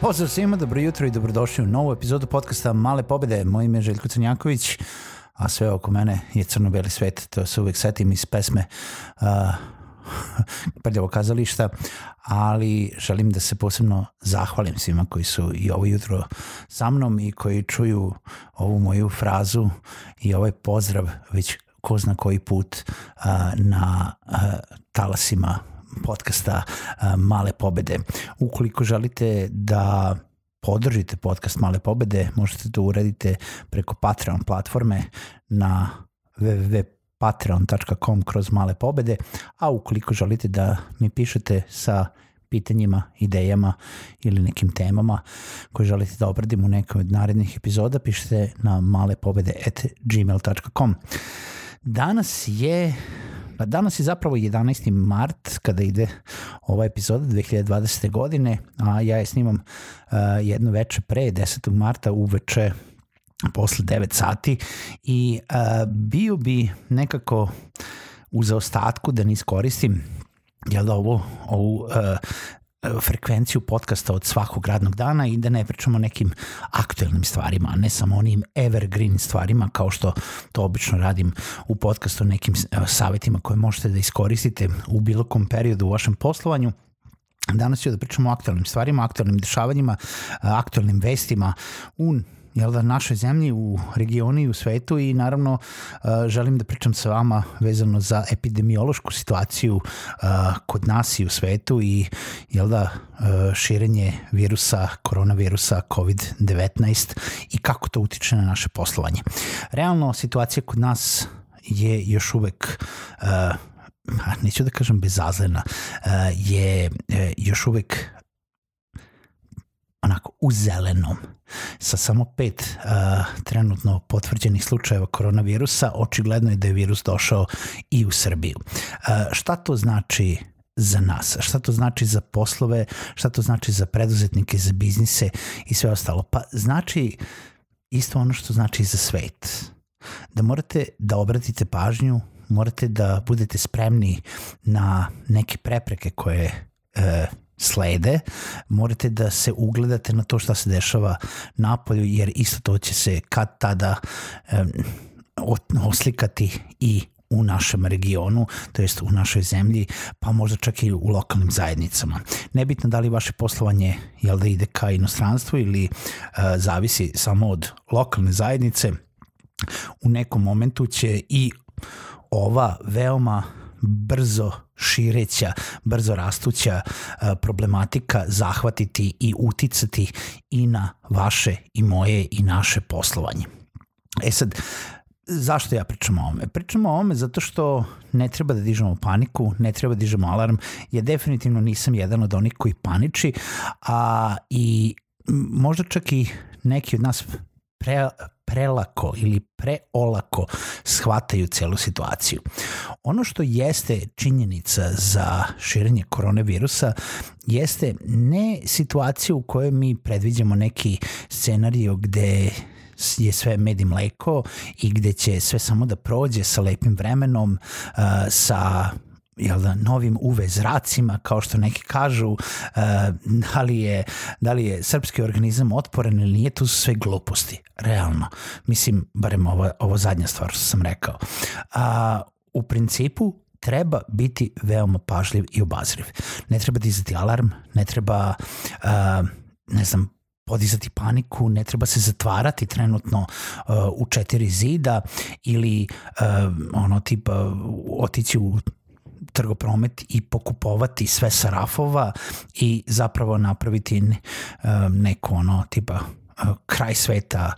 Pozdrav svima, dobro jutro i dobrodošli u novu epizodu podcasta Male pobede. Moje ime je Željko Crnjaković, a sve oko mene je crno-beli svet. To se uvek setim iz pesme uh, prljavo kazališta, ali želim da se posebno zahvalim svima koji su i ovo jutro sa mnom i koji čuju ovu moju frazu i ovaj pozdrav već ko zna koji put uh, na uh, talasima podcasta Male pobede. Ukoliko želite da podržite podcast Male pobede, možete to uraditi preko Patreon platforme na www.patreon.com kroz male pobede, a ukoliko želite da mi pišete sa pitanjima, idejama ili nekim temama koje želite da obradim u nekom od narednih epizoda, pišite na malepobede.gmail.com. Danas je Pa danas je zapravo 11. mart kada ide ova epizoda 2020. godine, a ja je snimam uh, jedno veče pre 10. marta uveče posle 9 sati i uh, bio bi nekako u zaostatku da ne iskoristim jel da ovo, ovu uh, frekvenciju podcasta od svakog radnog dana i da ne pričamo nekim aktuelnim stvarima, a ne samo onim evergreen stvarima kao što to obično radim u podcastu nekim savetima koje možete da iskoristite u bilo kom periodu u vašem poslovanju. Danas ću da pričamo o aktualnim stvarima, aktualnim dešavanjima, aktualnim vestima u jel da, našoj zemlji, u regionu i u svetu i naravno uh, želim da pričam sa vama vezano za epidemiološku situaciju uh, kod nas i u svetu i jel da, uh, širenje virusa, koronavirusa COVID-19 i kako to utiče na naše poslovanje. Realno situacija kod nas je još uvek neću da kažem bezazlena, je još uvek onako u zelenom sa samo pet uh, trenutno potvrđenih slučajeva koronavirusa, očigledno je da je virus došao i u Srbiju. Uh, šta to znači za nas, šta to znači za poslove, šta to znači za preduzetnike, za biznise i sve ostalo. Pa znači isto ono što znači za svet. Da morate da obratite pažnju, morate da budete spremni na neke prepreke koje e, slede, morate da se ugledate na to šta se dešava napolju, jer isto to će se kad tada um, oslikati i u našem regionu, to jest u našoj zemlji, pa možda čak i u lokalnim zajednicama. Nebitno da li vaše poslovanje jel da ide ka inostranstvu ili uh, zavisi samo od lokalne zajednice, u nekom momentu će i ova veoma brzo šireća, brzo rastuća e, problematika zahvatiti i uticati i na vaše i moje i naše poslovanje. E sad, zašto ja pričam o ovome? Pričam o ovome zato što ne treba da dižemo paniku, ne treba da dižemo alarm. Ja definitivno nisam jedan od onih koji paniči, a i možda čak i neki od nas pre, prelako ili preolako shvataju celu situaciju. Ono što jeste činjenica za širenje koronavirusa jeste ne situacija u kojoj mi predviđamo neki scenario gde je sve med i mleko i gde će sve samo da prođe sa lepim vremenom, sa jel da, novim UV zracima, kao što neki kažu, uh, da, li je, da li je srpski organizam otporan ili nije, to su sve gluposti, realno. Mislim, barem ovo, ovo zadnja stvar što sam rekao. A, u principu, treba biti veoma pažljiv i obazriv. Ne treba dizati alarm, ne treba, uh, ne znam, podizati paniku, ne treba se zatvarati trenutno uh, u četiri zida ili uh, ono tipa otići u trgopromet i pokupovati sve sa rafova i zapravo napraviti ne, neko ono tipa kraj sveta,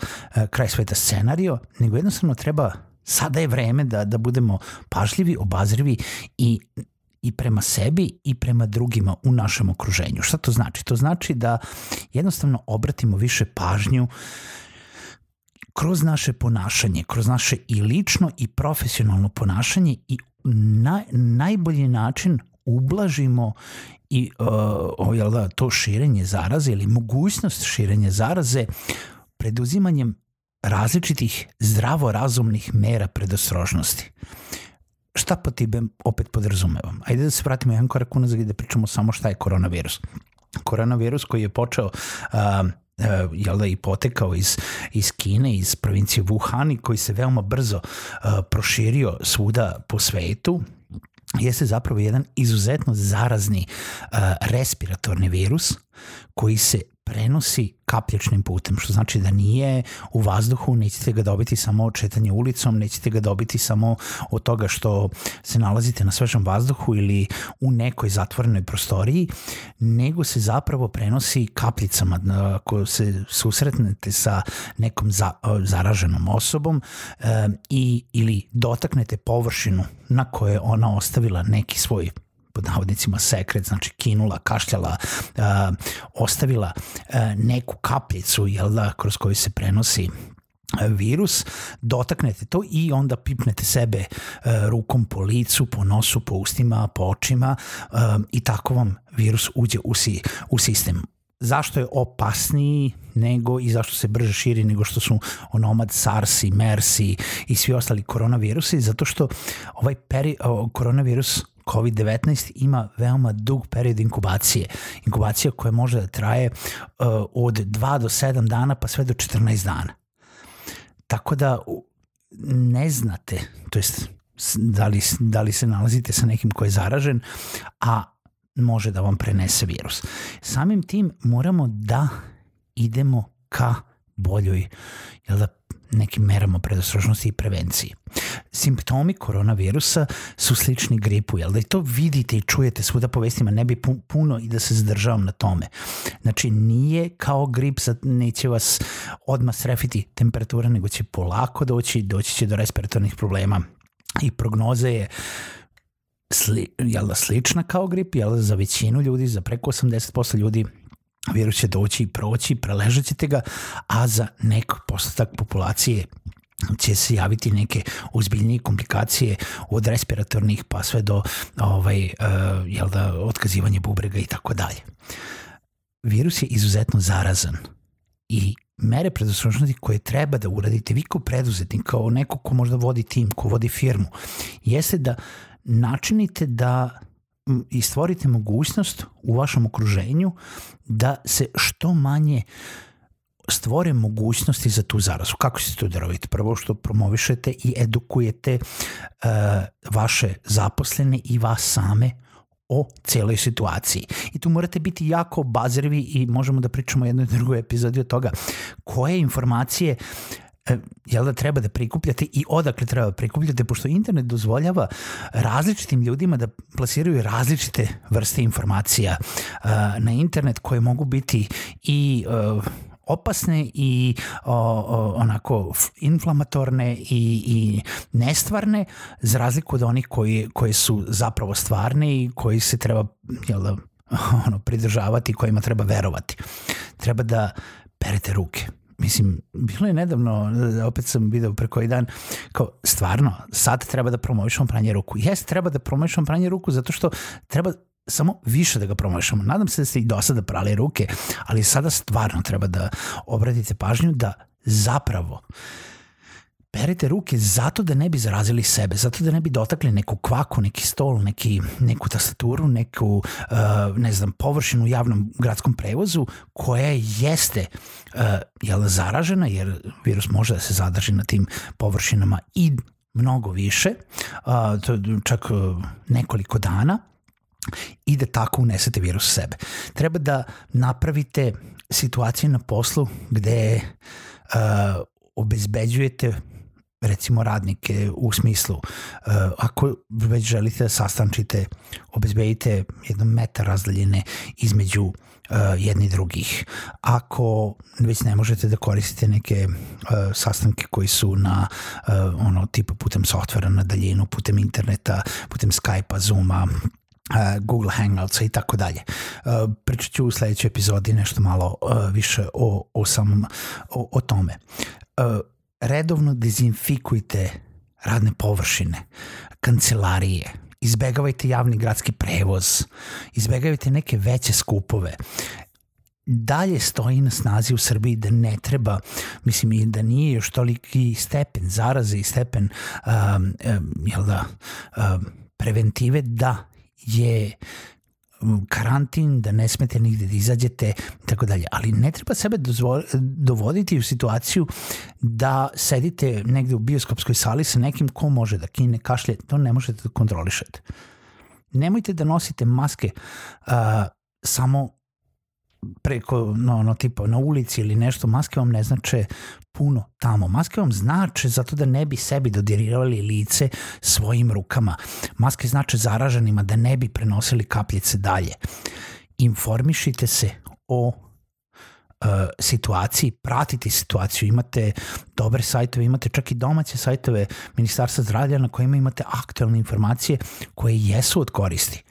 kraj sveta scenario, nego jednostavno treba sada je vreme da, da budemo pažljivi, obazrivi i i prema sebi i prema drugima u našem okruženju. Šta to znači? To znači da jednostavno obratimo više pažnju kroz naše ponašanje, kroz naše i lično i profesionalno ponašanje i na najbolji način ublažimo i uh, jel da, to širenje zaraze ili mogućnost širenja zaraze preduzimanjem različitih zdravorazumnih mera predostrožnosti. Šta po tibe opet podrazumevam? Ajde da se vratimo jedan korak unazad i da pričamo samo šta je koronavirus. Koronavirus koji je počeo uh, jel da i potekao iz, iz Kine, iz provincije Wuhan i koji se veoma brzo uh, proširio svuda po svetu, jeste zapravo jedan izuzetno zarazni uh, respiratorni virus koji se prenosi kapljačnim putem, što znači da nije u vazduhu, nećete ga dobiti samo od četanja ulicom, nećete ga dobiti samo od toga što se nalazite na svežem vazduhu ili u nekoj zatvorenoj prostoriji, nego se zapravo prenosi kapljicama. Ako se susretnete sa nekom za, zaraženom osobom e, i ili dotaknete površinu na kojoj ona ostavila neki svoj pod navodnicima sekret, znači kinula, kašljala, uh, ostavila uh, neku kapljicu, jel da, kroz koju se prenosi virus, dotaknete to i onda pipnete sebe uh, rukom po licu, po nosu, po ustima, po očima uh, i tako vam virus uđe u, si, u sistem. Zašto je opasniji nego i zašto se brže širi nego što su onomad SARS i MERS i svi ostali koronavirusi, zato što ovaj peri, o, koronavirus COVID-19 ima veoma dug period inkubacije. Inkubacija koja može da traje uh, od 2 do 7 dana pa sve do 14 dana. Tako da ne znate, to jest da li, da li se nalazite sa nekim ko je zaražen, a može da vam prenese virus. Samim tim moramo da idemo ka boljoj jel da, nekim merama predostrožnosti i prevenciji. Simptomi koronavirusa su slični gripu, jel da i to vidite i čujete svuda po vestima, ne bi puno i da se zadržavam na tome. Znači nije kao grip, neće vas odmah srefiti temperatura, nego će polako doći, doći će do respiratornih problema i prognoza je sli, jel da, slična kao grip, jel da, za većinu ljudi, za preko 80% ljudi virus će doći i proći, preležat ćete ga, a za nek postotak populacije će se javiti neke ozbiljnije komplikacije od respiratornih pa sve do ovaj, uh, jel da, otkazivanje bubrega i tako dalje. Virus je izuzetno zarazan i mere predostrožnosti koje treba da uradite vi kao preduzetnik, kao neko ko možda vodi tim, ko vodi firmu, jeste da načinite da i stvorite mogućnost u vašem okruženju da se što manje stvore mogućnosti za tu zarazu. Kako ćete to da radite? Prvo što promovišete i edukujete uh, vaše zaposlene i vas same o celoj situaciji. I tu morate biti jako obazrivi i možemo da pričamo o jednoj drugoj epizodi od toga koje informacije jel da treba da prikupljate i odakle treba da prikupljate, pošto internet dozvoljava različitim ljudima da plasiraju različite vrste informacija uh, na internet koje mogu biti i uh, opasne i o, o, onako inflamatorne i, i nestvarne za razliku od onih koji, koji su zapravo stvarne i koji se treba jel da, ono, pridržavati i kojima treba verovati. Treba da perete ruke Mislim, bilo je nedavno, opet sam video pre koji dan, kao, stvarno, sad treba da promovišemo pranje ruku. Jes, treba da promovišemo pranje ruku zato što treba samo više da ga promovišemo. Nadam se da ste i do sada prali ruke, ali sada stvarno treba da obratite pažnju da zapravo uh, perite ruke zato da ne bi zarazili sebe, zato da ne bi dotakli neku kvaku, neki stol, neki, neku tastaturu, neku, uh, ne znam, površinu u javnom gradskom prevozu koja jeste uh, jel, zaražena, jer virus može da se zadrži na tim površinama i mnogo više, uh, to čak nekoliko dana, i da tako unesete virus sebe. Treba da napravite situaciju na poslu gde uh, obezbeđujete recimo radnike u smislu uh, ako već želite da sastančite obezbedite jedan metar razdaljene između uh, jedni drugih. Ako već ne možete da koristite neke uh, sastanke koji su na uh, ono tipa putem softvera na daljinu, putem interneta, putem Skype-a, Zooma, Google Hangouts i tako dalje. Pričat ću u sledećoj epizodi nešto malo više o, o samom o, o tome. Redovno dezinfikujte radne površine, kancelarije, izbegavajte javni gradski prevoz, izbegavajte neke veće skupove. Dalje stoji na snazi u Srbiji da ne treba, mislim i da nije još toliki stepen zaraze i stepen um, um, jel da, um, preventive da je karantin, da ne smete nigde da izađete i tako dalje. Ali ne treba sebe dovoditi u situaciju da sedite negde u bioskopskoj sali sa nekim ko može da kine, kašlje, to ne možete da kontrolišete. Nemojte da nosite maske uh, samo preko, no, no, tipa na ulici ili nešto, maske vam ne znače puno tamo. Maske vam znače zato da ne bi sebi dodirirali lice svojim rukama. Maske znače zaraženima da ne bi prenosili kapljice dalje. Informišite se o uh, situaciji, pratite situaciju, imate dobre sajtove, imate čak i domaće sajtove Ministarstva zdravlja na kojima imate aktualne informacije koje jesu od koristi.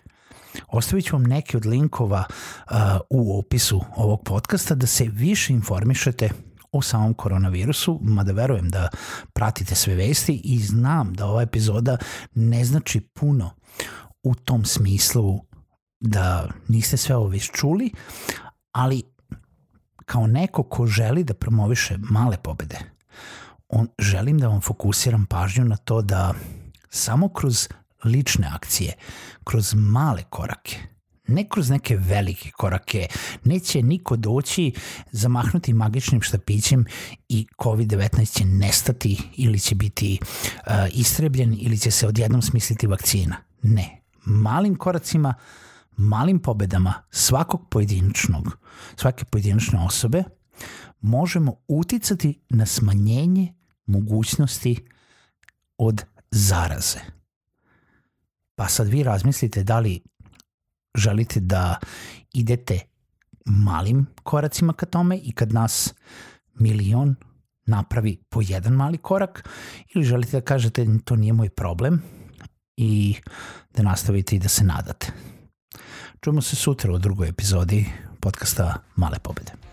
Ostavit ću vam neke od linkova uh, u opisu ovog podcasta da se više informišete o samom koronavirusu, mada verujem da pratite sve vesti i znam da ova epizoda ne znači puno u tom smislu da niste sve ovo već čuli, ali kao neko ko želi da promoviše male pobede, on, želim da vam fokusiram pažnju na to da samo kroz lične akcije, kroz male korake, ne kroz neke velike korake. Neće niko doći, zamahnuti magičnim štapićem i COVID-19 će nestati ili će biti uh, istrebljen ili će se odjednom smisliti vakcina. Ne. Malim koracima, malim pobedama svakog pojedinačnog, svake pojedinačne osobe možemo uticati na smanjenje mogućnosti od zaraze. Pa sad vi razmislite da li želite da idete malim koracima ka tome i kad nas milion napravi po jedan mali korak ili želite da kažete to nije moj problem i da nastavite i da se nadate. Čujemo se sutra u drugoj epizodi podcasta Male pobede.